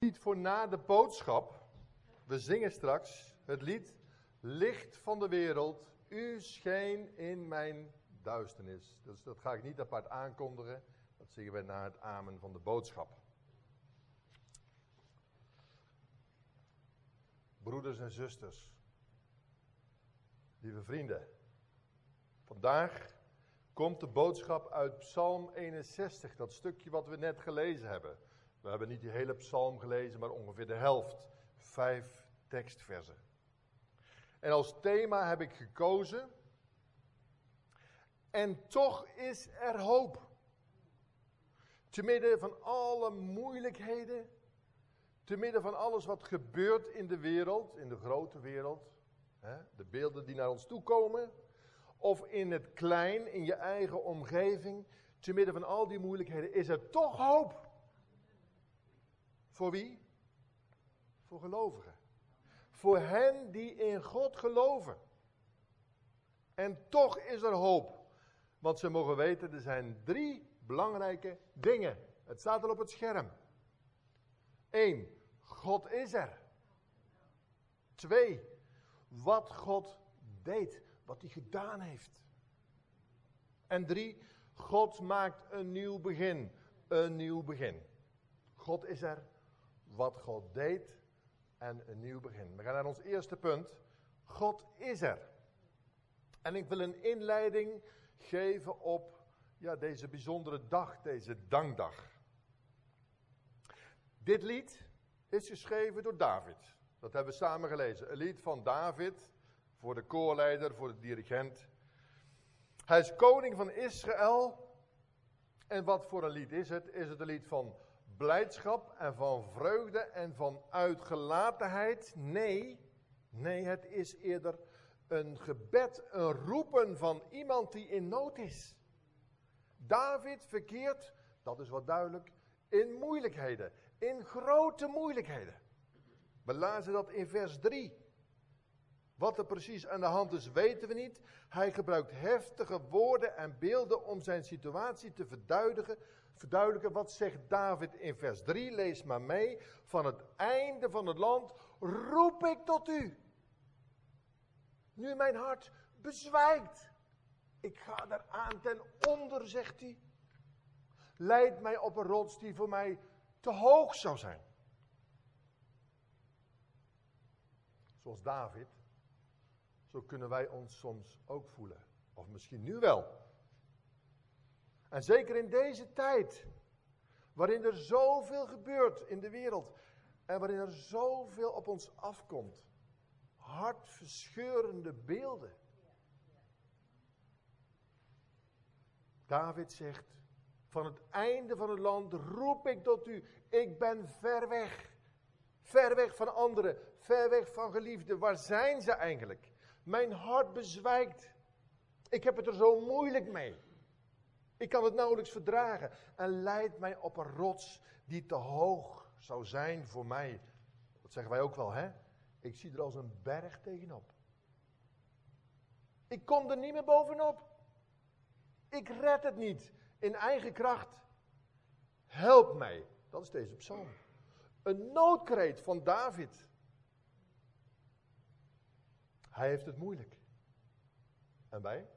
lied voor na de boodschap. We zingen straks het lied Licht van de wereld, u scheen in mijn duisternis. Dus dat ga ik niet apart aankondigen. Dat zingen we na het amen van de boodschap. Broeders en zusters, lieve vrienden, vandaag komt de boodschap uit Psalm 61, dat stukje wat we net gelezen hebben. We hebben niet die hele psalm gelezen, maar ongeveer de helft. Vijf tekstversen. En als thema heb ik gekozen. En toch is er hoop. Te midden van alle moeilijkheden. Te midden van alles wat gebeurt in de wereld, in de grote wereld. Hè, de beelden die naar ons toe komen. Of in het klein, in je eigen omgeving. Te midden van al die moeilijkheden is er toch hoop. Voor wie? Voor gelovigen. Voor hen die in God geloven. En toch is er hoop. Want ze mogen weten, er zijn drie belangrijke dingen. Het staat al op het scherm. Eén, God is er. Twee, wat God deed, wat hij gedaan heeft. En drie, God maakt een nieuw begin. Een nieuw begin. God is er, wat God deed en een nieuw begin. We gaan naar ons eerste punt. God is er. En ik wil een inleiding geven op ja, deze bijzondere dag, deze dankdag. Dit lied is geschreven door David. Dat hebben we samen gelezen. Een lied van David voor de koorleider, voor de dirigent. Hij is koning van Israël. En wat voor een lied is het? Is het een lied van blijdschap en van vreugde en van uitgelatenheid. Nee, nee, het is eerder een gebed, een roepen van iemand die in nood is. David verkeert, dat is wat duidelijk, in moeilijkheden, in grote moeilijkheden. We lazen dat in vers 3. Wat er precies aan de hand is, weten we niet. Hij gebruikt heftige woorden en beelden om zijn situatie te verduidelijken, verduidelijken. Wat zegt David in vers 3? Lees maar mee. Van het einde van het land roep ik tot u. Nu mijn hart bezwijkt. Ik ga eraan ten onder, zegt hij. Leid mij op een rots die voor mij te hoog zou zijn. Zoals David, zo kunnen wij ons soms ook voelen. Of misschien nu wel. En zeker in deze tijd, waarin er zoveel gebeurt in de wereld en waarin er zoveel op ons afkomt. Hartverscheurende beelden. David zegt, van het einde van het land roep ik tot u, ik ben ver weg. Ver weg van anderen, ver weg van geliefden. Waar zijn ze eigenlijk? Mijn hart bezwijkt. Ik heb het er zo moeilijk mee. Ik kan het nauwelijks verdragen. En leidt mij op een rots die te hoog zou zijn voor mij. Dat zeggen wij ook wel, hè? Ik zie er als een berg tegenop. Ik kom er niet meer bovenop. Ik red het niet in eigen kracht. Help mij. Dat is deze psalm. Een noodkreet van David. Hij heeft het moeilijk. En wij?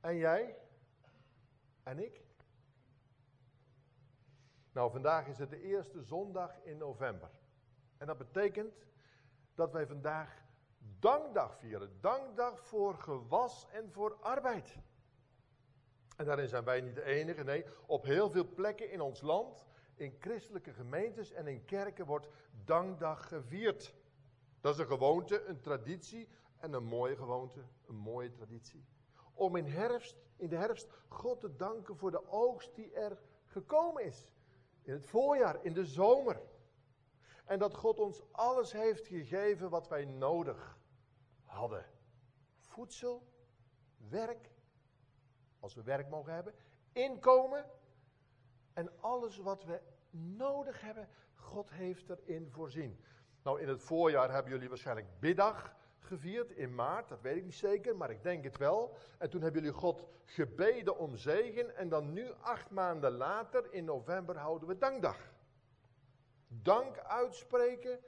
En jij? En ik? Nou, vandaag is het de eerste zondag in november. En dat betekent dat wij vandaag dankdag vieren. Dankdag voor gewas en voor arbeid. En daarin zijn wij niet de enige. Nee, op heel veel plekken in ons land, in christelijke gemeentes en in kerken wordt dankdag gevierd. Dat is een gewoonte, een traditie en een mooie gewoonte, een mooie traditie. Om in, herfst, in de herfst God te danken voor de oogst die er gekomen is. In het voorjaar, in de zomer. En dat God ons alles heeft gegeven wat wij nodig hadden. Voedsel, werk, als we werk mogen hebben, inkomen en alles wat we nodig hebben, God heeft erin voorzien. Nou, in het voorjaar hebben jullie waarschijnlijk biddag gevierd in maart, dat weet ik niet zeker, maar ik denk het wel. En toen hebben jullie God gebeden om zegen en dan nu acht maanden later in november houden we dankdag. dank uitspreken,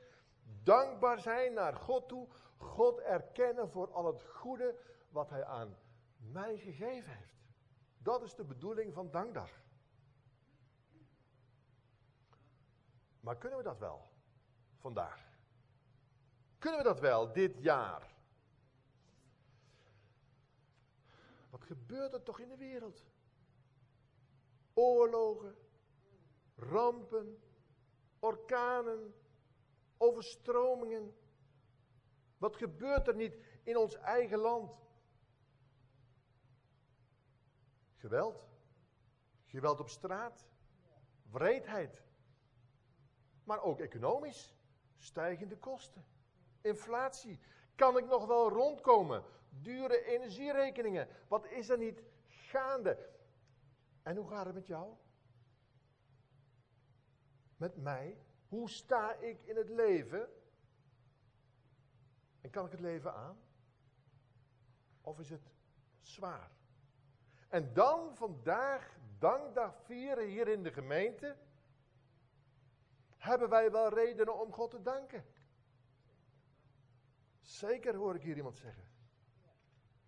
dankbaar zijn naar God toe, God erkennen voor al het goede wat Hij aan mij gegeven heeft. Dat is de bedoeling van dankdag. Maar kunnen we dat wel vandaag? Kunnen we dat wel dit jaar? Wat gebeurt er toch in de wereld? Oorlogen, rampen, orkanen, overstromingen. Wat gebeurt er niet in ons eigen land? Geweld. Geweld op straat. Wreedheid. Maar ook economisch. Stijgende kosten. Inflatie. Kan ik nog wel rondkomen? Dure energierekeningen. Wat is er niet gaande? En hoe gaat het met jou? Met mij? Hoe sta ik in het leven? En kan ik het leven aan? Of is het zwaar? En dan vandaag, dankdag vieren hier in de gemeente, hebben wij wel redenen om God te danken. Zeker hoor ik hier iemand zeggen.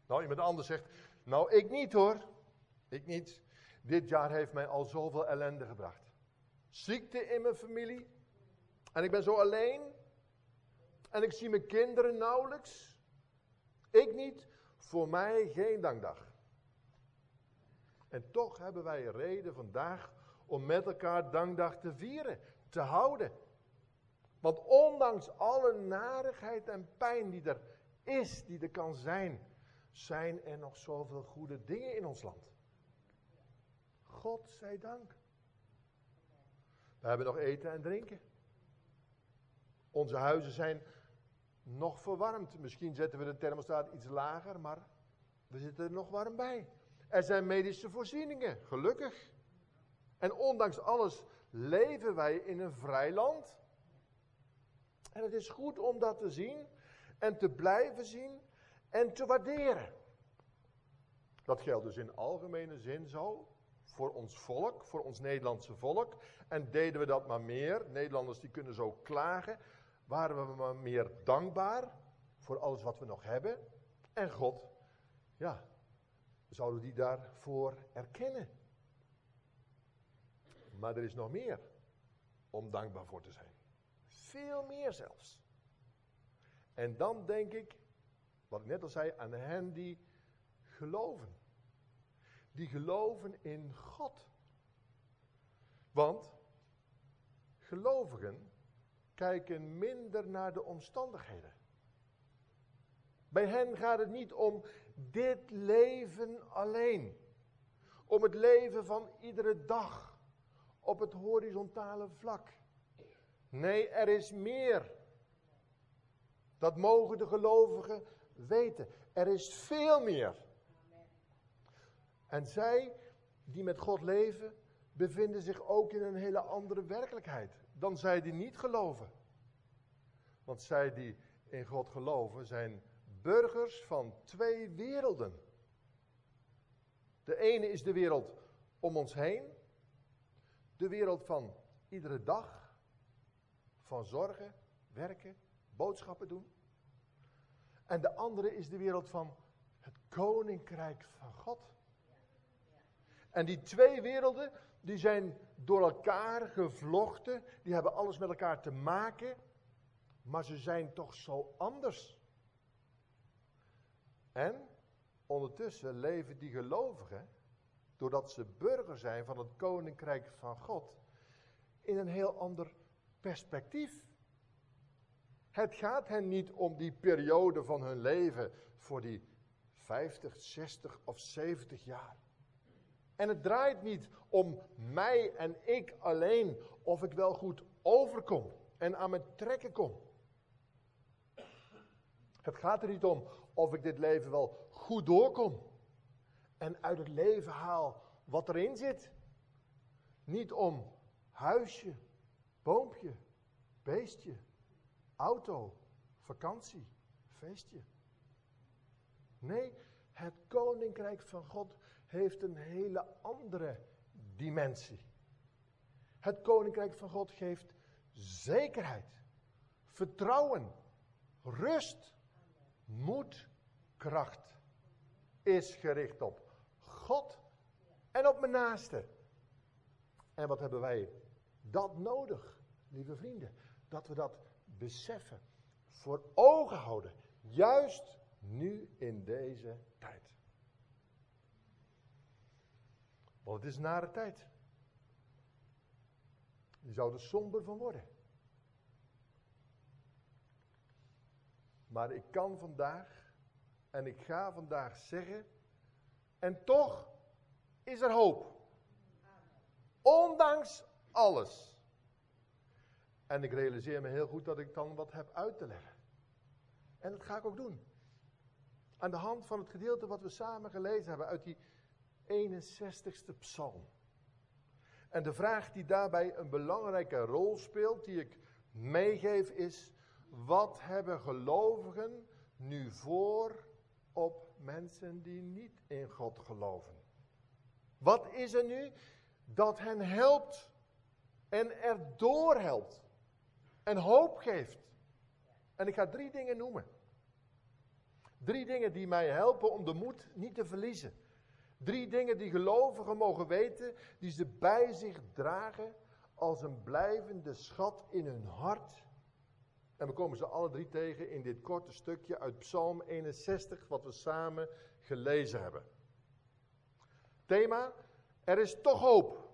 Nou, iemand anders zegt, nou ik niet hoor. Ik niet. Dit jaar heeft mij al zoveel ellende gebracht. Ziekte in mijn familie. En ik ben zo alleen. En ik zie mijn kinderen nauwelijks. Ik niet. Voor mij geen dankdag. En toch hebben wij reden vandaag om met elkaar dankdag te vieren, te houden. Want ondanks alle narigheid en pijn die er is, die er kan zijn, zijn er nog zoveel goede dingen in ons land. God zij dank. We hebben nog eten en drinken. Onze huizen zijn nog verwarmd. Misschien zetten we de thermostaat iets lager, maar we zitten er nog warm bij. Er zijn medische voorzieningen, gelukkig. En ondanks alles leven wij in een vrij land. En het is goed om dat te zien en te blijven zien en te waarderen. Dat geldt dus in algemene zin zo voor ons volk, voor ons Nederlandse volk. En deden we dat maar meer, Nederlanders die kunnen zo klagen, waren we maar meer dankbaar voor alles wat we nog hebben. En God, ja, zouden die daarvoor erkennen. Maar er is nog meer om dankbaar voor te zijn. Veel meer zelfs. En dan denk ik, wat ik net al zei, aan hen die geloven. Die geloven in God. Want gelovigen kijken minder naar de omstandigheden. Bij hen gaat het niet om dit leven alleen. Om het leven van iedere dag op het horizontale vlak. Nee, er is meer. Dat mogen de gelovigen weten. Er is veel meer. En zij die met God leven, bevinden zich ook in een hele andere werkelijkheid dan zij die niet geloven. Want zij die in God geloven zijn burgers van twee werelden. De ene is de wereld om ons heen, de wereld van iedere dag, van zorgen, werken, boodschappen doen. En de andere is de wereld van het koninkrijk van God. En die twee werelden, die zijn door elkaar gevlochten, die hebben alles met elkaar te maken, maar ze zijn toch zo anders. En ondertussen leven die gelovigen, doordat ze burger zijn van het koninkrijk van God, in een heel ander perspectief. Het gaat hen niet om die periode van hun leven voor die 50, 60 of 70 jaar. En het draait niet om mij en ik alleen of ik wel goed overkom en aan mijn trekken kom. Het gaat er niet om of ik dit leven wel goed doorkom. En uit het leven haal wat erin zit. Niet om huisje, boompje, beestje, auto, vakantie, feestje. Nee, het koninkrijk van God heeft een hele andere dimensie. Het koninkrijk van God geeft zekerheid, vertrouwen, rust, moed, kracht is gericht op God en op mijn naaste. En wat hebben wij dat nodig, lieve vrienden? Dat we dat beseffen, voor ogen houden, juist nu in deze tijd. Want het is een nare tijd. Je zou er somber van worden. Maar ik kan vandaag en ik ga vandaag zeggen, en toch is er hoop. Ondanks alles. En ik realiseer me heel goed dat ik dan wat heb uit te leggen. En dat ga ik ook doen. Aan de hand van het gedeelte wat we samen gelezen hebben uit die 61ste psalm. En de vraag die daarbij een belangrijke rol speelt, die ik meegeef, is: wat hebben gelovigen nu voor op mensen die niet in God geloven? Wat is er nu dat hen helpt en erdoor helpt en hoop geeft? En ik ga drie dingen noemen. Drie dingen die mij helpen om de moed niet te verliezen. Drie dingen die gelovigen mogen weten, die ze bij zich dragen als een blijvende schat in hun hart. En we komen ze alle drie tegen in dit korte stukje uit Psalm 61, wat we samen gelezen hebben. Thema, er is toch hoop,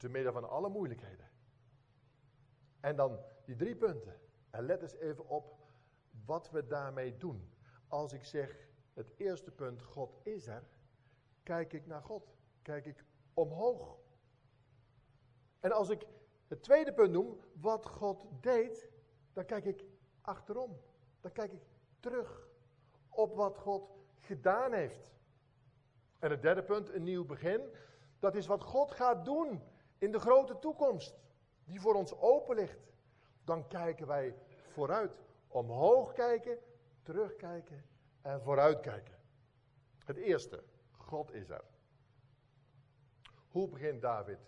te midden van alle moeilijkheden. En dan die drie punten. En let eens even op wat we daarmee doen. Als ik zeg, het eerste punt, God is er, kijk ik naar God. Kijk ik omhoog. En als ik het tweede punt noem, wat God deed, dan kijk ik achterom. Dan kijk ik terug op wat God gedaan heeft. En het derde punt, een nieuw begin, dat is wat God gaat doen in de grote toekomst, die voor ons open ligt. Dan kijken wij vooruit. Omhoog kijken, terugkijken en vooruitkijken. Het eerste, God is er. Hoe begint David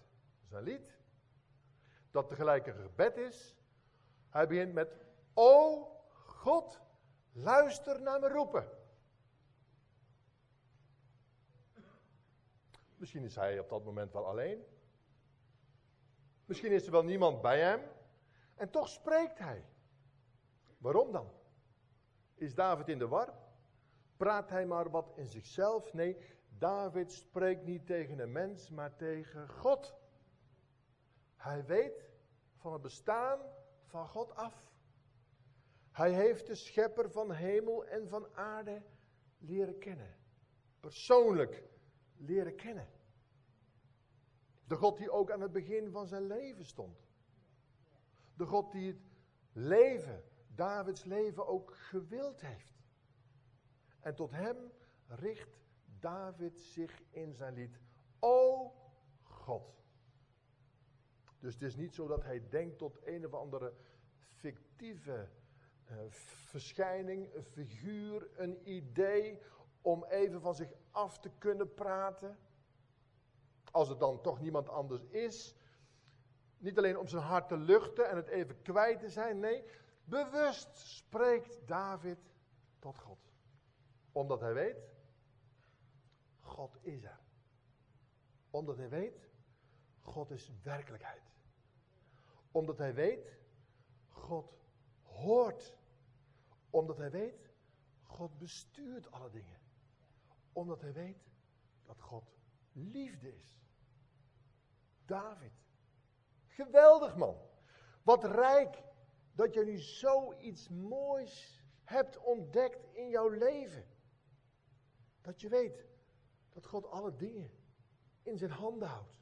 zijn lied? Dat tegelijk een gebed is. Hij begint met, O God, luister naar me roepen. Misschien is hij op dat moment wel alleen. Misschien is er wel niemand bij hem. En toch spreekt hij. Waarom dan? Is David in de war? Praat hij maar wat in zichzelf? Nee, David spreekt niet tegen een mens, maar tegen God. Hij weet van het bestaan van God af. Hij heeft de schepper van hemel en van aarde leren kennen. Persoonlijk leren kennen. De God die ook aan het begin van zijn leven stond. De God die het leven, Davids leven, ook gewild heeft. En tot hem richt David zich in zijn lied. O God. Dus het is niet zo dat hij denkt tot een of andere fictieve uh, verschijning, een figuur, een idee om even van zich af te kunnen praten. Als het dan toch niemand anders is. Niet alleen om zijn hart te luchten en het even kwijt te zijn. Nee, bewust spreekt David tot God. Omdat hij weet, God is er. Omdat hij weet, God is werkelijkheid. Omdat hij weet, God hoort. Omdat hij weet, God bestuurt alle dingen. Omdat hij weet dat God liefde is. David. Geweldig man. Wat rijk dat je nu zoiets moois hebt ontdekt in jouw leven. Dat je weet dat God alle dingen in zijn handen houdt.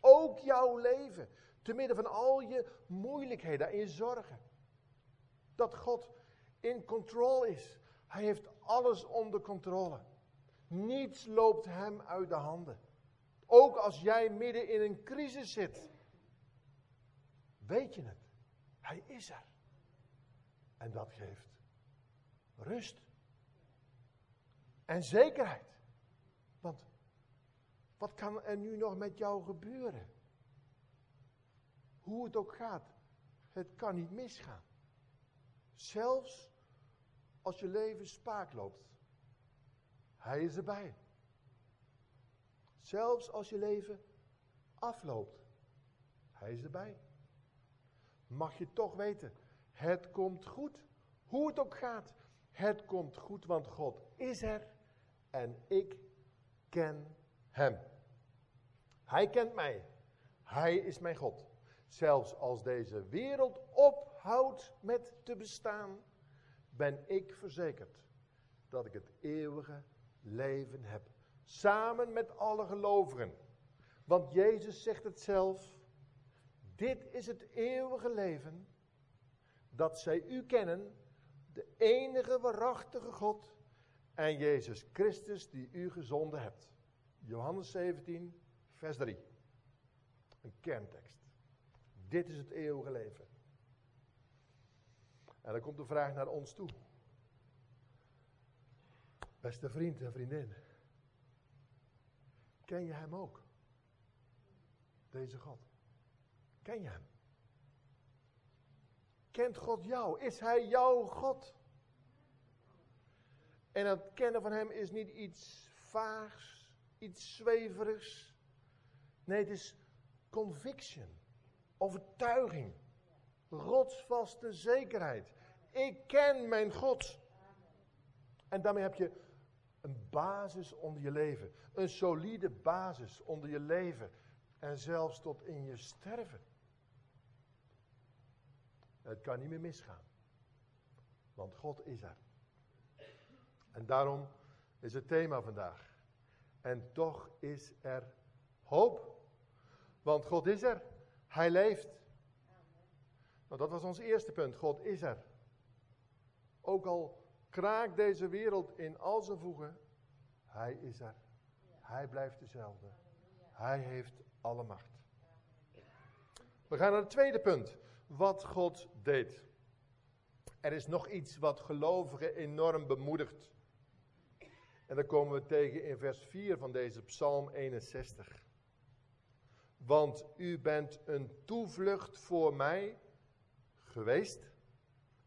Ook jouw leven. Te midden van al je moeilijkheden en je zorgen. Dat God in control is. Hij heeft alles onder controle. Niets loopt hem uit de handen. Ook als jij midden in een crisis zit. Weet je het? Hij is er. En dat geeft rust. En zekerheid. Want wat kan er nu nog met jou gebeuren? Hoe het ook gaat. Het kan niet misgaan. Zelfs als je leven spaak loopt. Hij is erbij. Zelfs als je leven afloopt. Hij is erbij. Mag je toch weten, het komt goed. Hoe het ook gaat, het komt goed, want God is er en ik ken Hem. Hij kent mij. Hij is mijn God. Zelfs als deze wereld ophoudt met te bestaan, ben ik verzekerd dat ik het eeuwige leven heb. Samen met alle gelovigen. Want Jezus zegt het zelf. Dit is het eeuwige leven. Dat zij u kennen, de enige waarachtige God en Jezus Christus die u gezonden hebt. Johannes 17, vers 3. Een kerntekst. Dit is het eeuwige leven. En dan komt de vraag naar ons toe. Beste vriend en vriendin. Ken je hem ook? Deze God. Ken je hem? Kent God jou? Is hij jouw God? En het kennen van hem is niet iets vaags, iets zweverigs. Nee, het is conviction, overtuiging, rotsvaste zekerheid. Ik ken mijn God. En daarmee heb je een basis onder je leven. Een solide basis onder je leven. En zelfs tot in je sterven. Het kan niet meer misgaan. Want God is er. En daarom is het thema vandaag. En toch is er hoop. Want God is er. Hij leeft. Nou, dat was ons eerste punt. God is er. Ook al kraakt deze wereld in al zijn voegen. Hij is er. Hij blijft dezelfde. Hij heeft alle macht. We gaan naar het tweede punt. Wat God deed. Er is nog iets wat gelovigen enorm bemoedigt. En dat komen we tegen in vers 4 van deze Psalm 61. Want u bent een toevlucht voor mij geweest.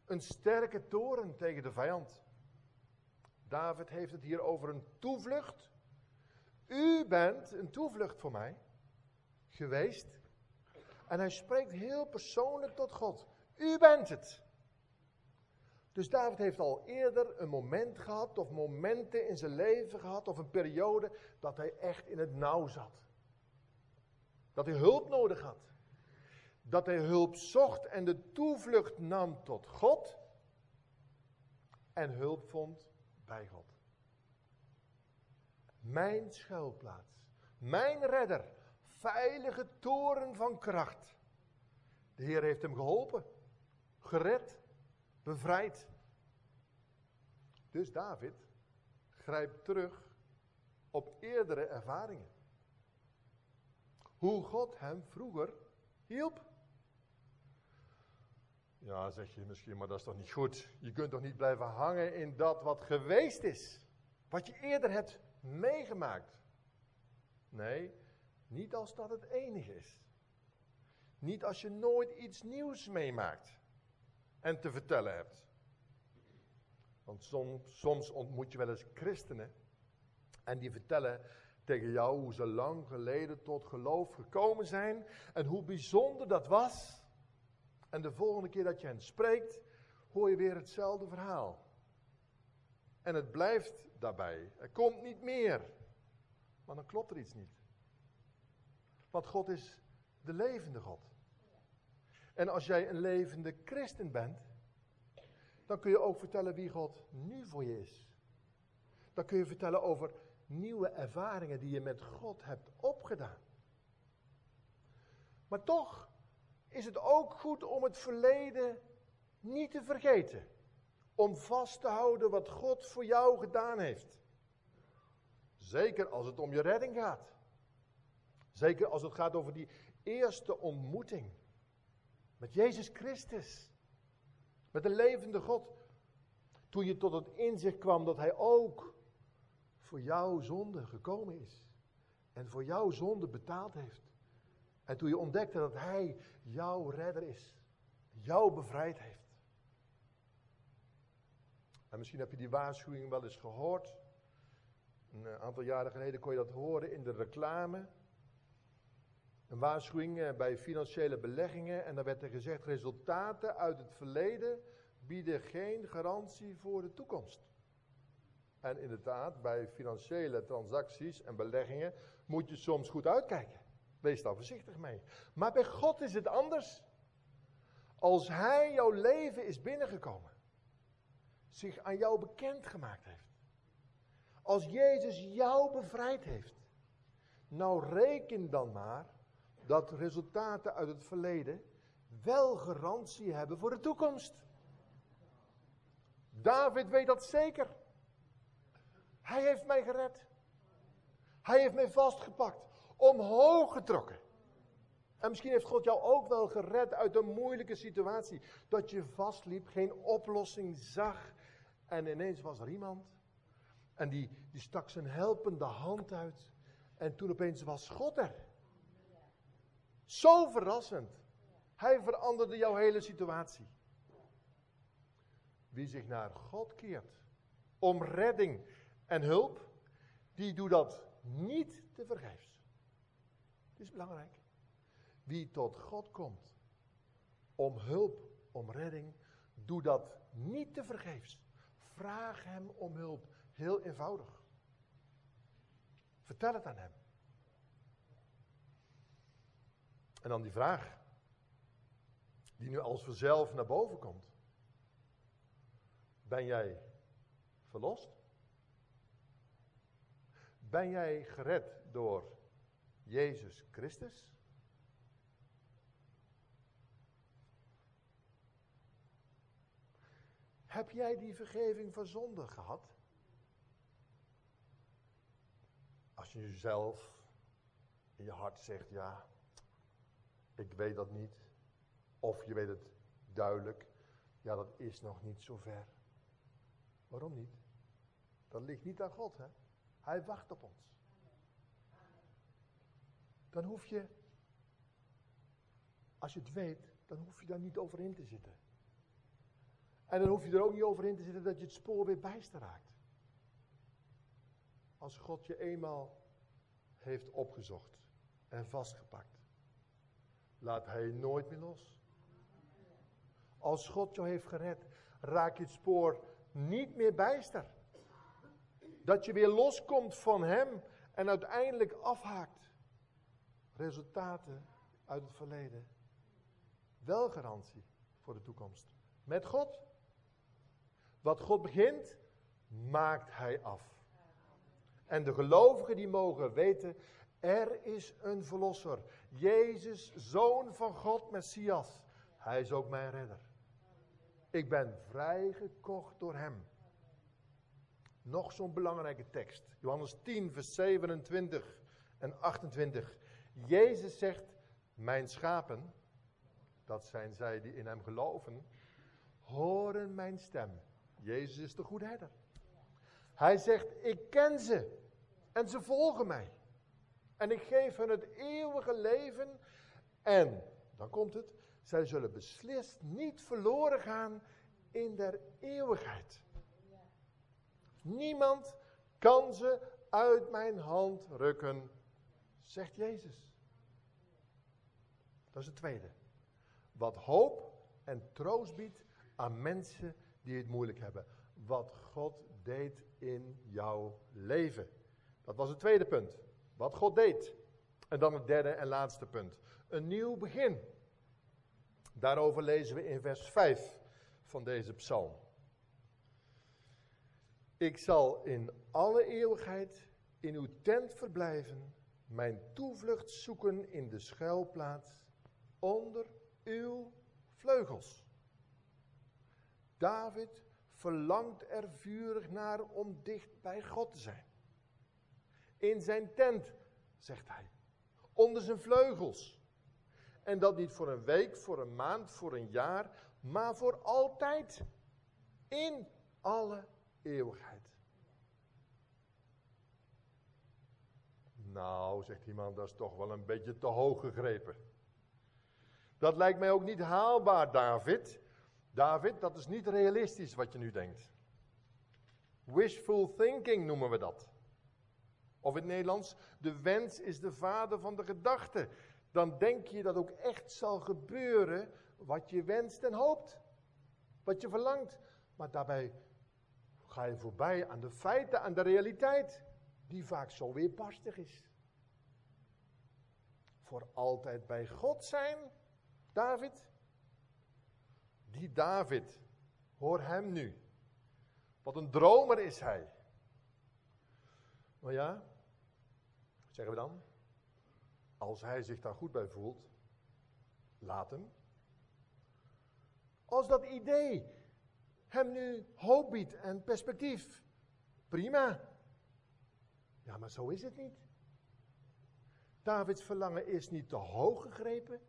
Een sterke toren tegen de vijand. David heeft het hier over een toevlucht. U bent een toevlucht voor mij geweest. En hij spreekt heel persoonlijk tot God. U bent het. Dus David heeft al eerder een moment gehad, of momenten in zijn leven gehad, of een periode dat hij echt in het nauw zat. Dat hij hulp nodig had. Dat hij hulp zocht en de toevlucht nam tot God. En hulp vond bij God. Mijn schuilplaats, mijn redder, veilige toren van kracht. De Heer heeft hem geholpen, gered, bevrijd. Dus David grijpt terug op eerdere ervaringen. Hoe God hem vroeger hielp. Ja, zeg je misschien, maar dat is toch niet goed? Je kunt toch niet blijven hangen in dat wat geweest is? Wat je eerder hebt meegemaakt? Nee, niet als dat het enige is. Niet als je nooit iets nieuws meemaakt en te vertellen hebt. Want soms, soms ontmoet je wel eens christenen en die vertellen tegen jou hoe ze lang geleden tot geloof gekomen zijn en hoe bijzonder dat was. En de volgende keer dat je hen spreekt, hoor je weer hetzelfde verhaal. En het blijft daarbij. Er komt niet meer. Maar dan klopt er iets niet. Want God is de levende God. En als jij een levende christen bent, dan kun je ook vertellen wie God nu voor je is. Dan kun je vertellen over nieuwe ervaringen die je met God hebt opgedaan. Maar toch is het ook goed om het verleden niet te vergeten. Om vast te houden wat God voor jou gedaan heeft. Zeker als het om je redding gaat. Zeker als het gaat over die eerste ontmoeting met Jezus Christus. Met de levende God. Toen je tot het inzicht kwam dat Hij ook voor jouw zonde gekomen is. En voor jouw zonde betaald heeft. En toen je ontdekte dat Hij jouw redder is. jou bevrijd heeft. En misschien heb je die waarschuwing wel eens gehoord. Een eh, aantal jaren geleden kon je dat horen in de reclame. Een waarschuwing eh, bij financiële beleggingen. En dan werd er gezegd: resultaten uit het verleden bieden geen garantie voor de toekomst. En inderdaad, bij financiële transacties en beleggingen moet je soms goed uitkijken. Wees daar voorzichtig mee. Maar bij God is het anders. Als Hij jouw leven is binnengekomen, zich aan jou bekendgemaakt heeft, als Jezus jou bevrijd heeft, nou reken dan maar dat resultaten uit het verleden wel garantie hebben voor de toekomst. David weet dat zeker. Hij heeft mij gered. Hij heeft mij vastgepakt, omhoog getrokken. En misschien heeft God jou ook wel gered uit een moeilijke situatie. Dat je vastliep, geen oplossing zag. En ineens was er iemand. En die, die stak zijn helpende hand uit. En toen opeens was God er. Zo verrassend. Hij veranderde jouw hele situatie. Wie zich naar God keert om redding en hulp, die doet dat niet te vergeefs. Dit is belangrijk. Wie tot God komt om hulp, om redding, doe dat niet te vergeefs. Vraag hem om hulp. Heel eenvoudig. Vertel het aan hem. En dan die vraag, die nu als vanzelf naar boven komt. Ben jij verlost? Ben jij gered door Jezus Christus? Heb jij die vergeving van zonde gehad? Als je jezelf in je hart zegt, ja, ik weet dat niet. Of je weet het duidelijk, ja, dat is nog niet zo ver. Waarom niet? Dat ligt niet aan God, hè? Hij wacht op ons. Dan hoef je, als je het weet, dan hoef je daar niet over in te zitten. En dan hoef je er ook niet over in te zitten dat je het spoor weer bijster raakt. Als God je eenmaal heeft opgezocht en vastgepakt, laat Hij je nooit meer los. Als God jou heeft gered, raak je het spoor niet meer bijster. Dat je weer loskomt van Hem en uiteindelijk afhaakt. Resultaten uit het verleden. Wel garantie voor de toekomst. Met God. Wat God begint, maakt Hij af. En de gelovigen die mogen weten, er is een verlosser. Jezus, zoon van God, Messias. Hij is ook mijn redder. Ik ben vrijgekocht door hem. Nog zo'n belangrijke tekst. Johannes 10, vers 27 en 28. Jezus zegt, mijn schapen, dat zijn zij die in hem geloven, horen mijn stem. Jezus is de goede herder. Hij zegt, ik ken ze en ze volgen mij. En ik geef hen het eeuwige leven en, dan komt het, zij zullen beslist niet verloren gaan in der eeuwigheid. Niemand kan ze uit mijn hand rukken, zegt Jezus. Dat is het tweede. Wat hoop en troost biedt aan mensen die het moeilijk hebben. Wat God deed in jouw leven. Dat was het tweede punt. Wat God deed. En dan het derde en laatste punt. Een nieuw begin. Daarover lezen we in vers 5 van deze psalm. Ik zal in alle eeuwigheid in uw tent verblijven, mijn toevlucht zoeken in de schuilplaats onder uw vleugels. David verlangt er vurig naar om dicht bij God te zijn. In zijn tent, zegt hij, onder zijn vleugels. En dat niet voor een week, voor een maand, voor een jaar, maar voor altijd. In alle eeuwigheid. Nou, zegt iemand, dat is toch wel een beetje te hoog gegrepen. Dat lijkt mij ook niet haalbaar, David. David, dat is niet realistisch wat je nu denkt. Wishful thinking noemen we dat. Of in het Nederlands, de wens is de vader van de gedachte. Dan denk je dat ook echt zal gebeuren wat je wenst en hoopt. Wat je verlangt. Maar daarbij ga je voorbij aan de feiten, aan de realiteit. Die vaak zo weerbarstig is. Voor altijd bij God zijn, David. Die David, hoor hem nu. Wat een dromer is hij. Maar ja, zeggen we dan, als hij zich daar goed bij voelt, laat hem. Als dat idee hem nu hoop biedt en perspectief, prima. Ja, maar zo is het niet. Davids verlangen is niet te hoog gegrepen,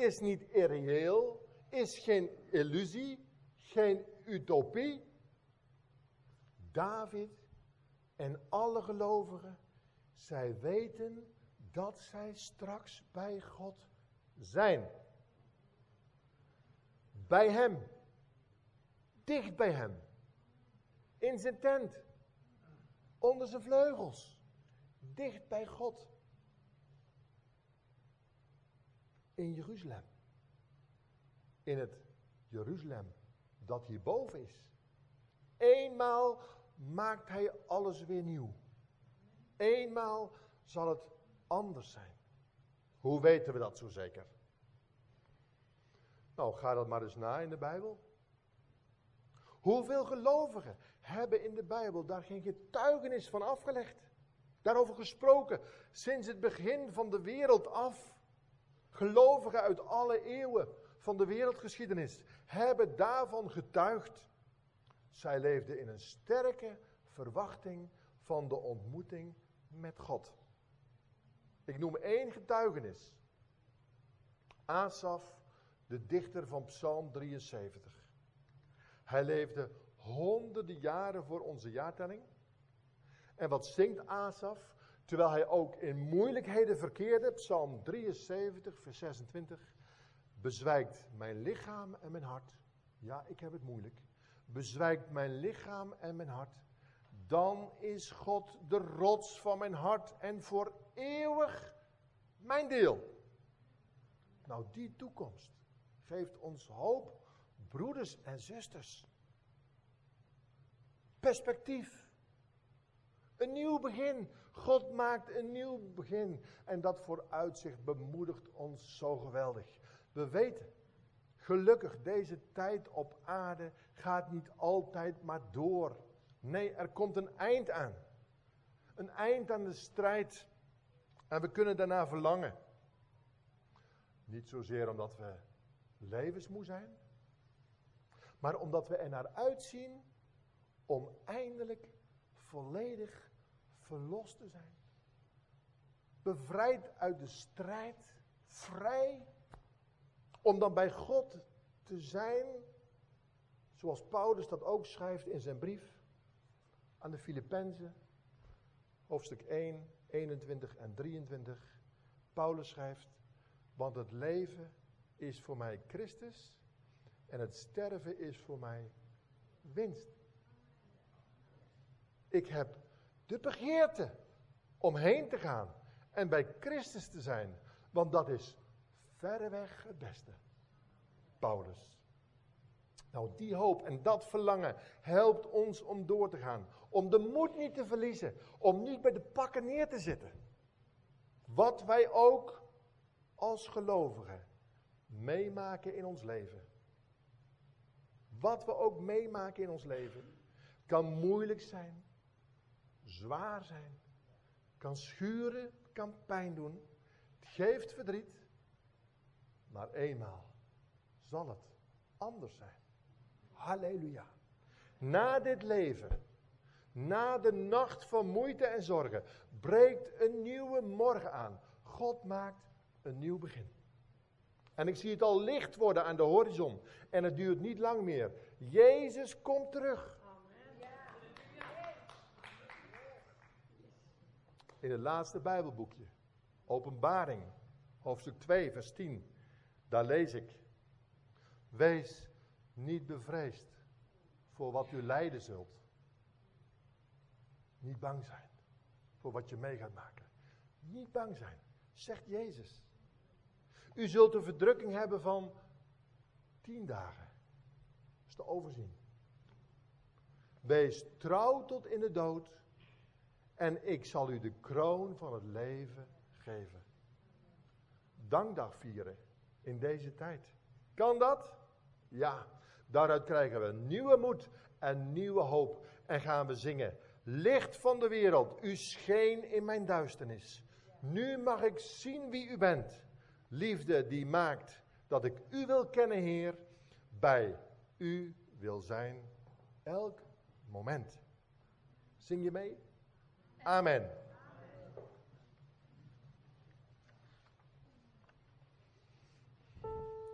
is niet irreëel, is geen illusie, geen utopie. David en alle gelovigen, zij weten dat zij straks bij God zijn. Bij Hem. Dicht bij Hem. In zijn tent. Onder zijn vleugels. Dicht bij God. In Jeruzalem. In het Jeruzalem dat hierboven is. Eenmaal maakt hij alles weer nieuw. Eenmaal zal het anders zijn. Hoe weten we dat zo zeker? Nou, ga dat maar eens na in de Bijbel. Hoeveel gelovigen hebben in de Bijbel daar geen getuigenis van afgelegd? Daarover gesproken sinds het begin van de wereld af. Gelovigen uit alle eeuwen van de wereldgeschiedenis hebben daarvan getuigd. Zij leefden in een sterke verwachting van de ontmoeting met God. Ik noem één getuigenis. Asaf, de dichter van Psalm 73. Hij leefde honderden jaren voor onze jaartelling. En wat zingt Asaf? Terwijl hij ook in moeilijkheden verkeerde, Psalm 73, vers 26. Bezwijkt mijn lichaam en mijn hart. Ja, ik heb het moeilijk bezwijkt mijn lichaam en mijn hart, dan is God de rots van mijn hart en voor eeuwig mijn deel. Nou, die toekomst geeft ons hoop, broeders en zusters. Perspectief. Een nieuw begin. God maakt een nieuw begin. En dat vooruitzicht bemoedigt ons zo geweldig. We weten Gelukkig, deze tijd op aarde gaat niet altijd maar door. Nee, er komt een eind aan. Een eind aan de strijd. En we kunnen daarna verlangen. Niet zozeer omdat we levensmoe zijn, maar omdat we er naar uitzien om eindelijk volledig verlost te zijn. Bevrijd uit de strijd, vrij om dan bij God te zijn, zoals Paulus dat ook schrijft in zijn brief aan de Filippenzen, hoofdstuk 1, 21 en 23. Paulus schrijft, want het leven is voor mij Christus en het sterven is voor mij winst. Ik heb de begeerte om heen te gaan en bij Christus te zijn, want dat is verreweg het beste. Paulus. Nou, die hoop en dat verlangen helpt ons om door te gaan. Om de moed niet te verliezen. Om niet bij de pakken neer te zitten. Wat wij ook als gelovigen meemaken in ons leven. Wat we ook meemaken in ons leven. Kan moeilijk zijn. Zwaar zijn. Kan schuren. Kan pijn doen. Het geeft verdriet. Maar eenmaal zal het anders zijn. Halleluja. Na dit leven, na de nacht van moeite en zorgen, breekt een nieuwe morgen aan. God maakt een nieuw begin. En ik zie het al licht worden aan de horizon. En het duurt niet lang meer. Jezus komt terug. In het laatste Bijbelboekje, Openbaring, hoofdstuk 2, vers 10. Daar lees ik. Wees niet bevreesd voor wat u lijden zult. Niet bang zijn voor wat je mee gaat maken. Niet bang zijn, zegt Jezus. U zult een verdrukking hebben van tien dagen. Dat is te overzien. Wees trouw tot in de dood en ik zal u de kroon van het leven geven. Dankdag vieren in deze tijd. Kan dat? Ja. Daaruit krijgen we nieuwe moed en nieuwe hoop en gaan we zingen. Licht van de wereld, u scheen in mijn duisternis. Nu mag ik zien wie u bent. Liefde die maakt dat ik u wil kennen, Heer. Bij u wil zijn elk moment. Zing je mee? Amen.